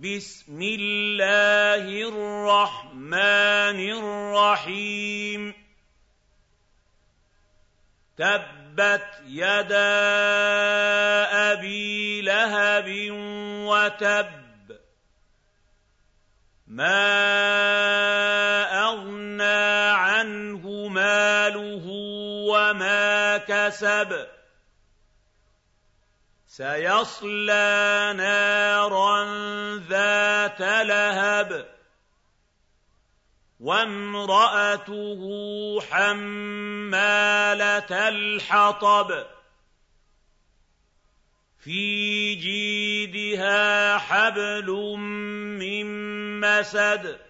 بِسْمِ اللَّهِ الرَّحْمَٰنِ الرَّحِيمِ. تَبَّتْ يَدَا أَبِي لَهَبٍ وَتَبَّ. مَا أَغْنَىٰ عَنْهُ مَالُهُ وَمَا كَسَبَ. سَيَصْلَىٰ نَارًا لَهَبٍ وَامْرَأَتُهُ حَمَّالَةَ الْحَطَبِ فِي جِيدِهَا حَبْلٌ مِّن مَّسَدٍ.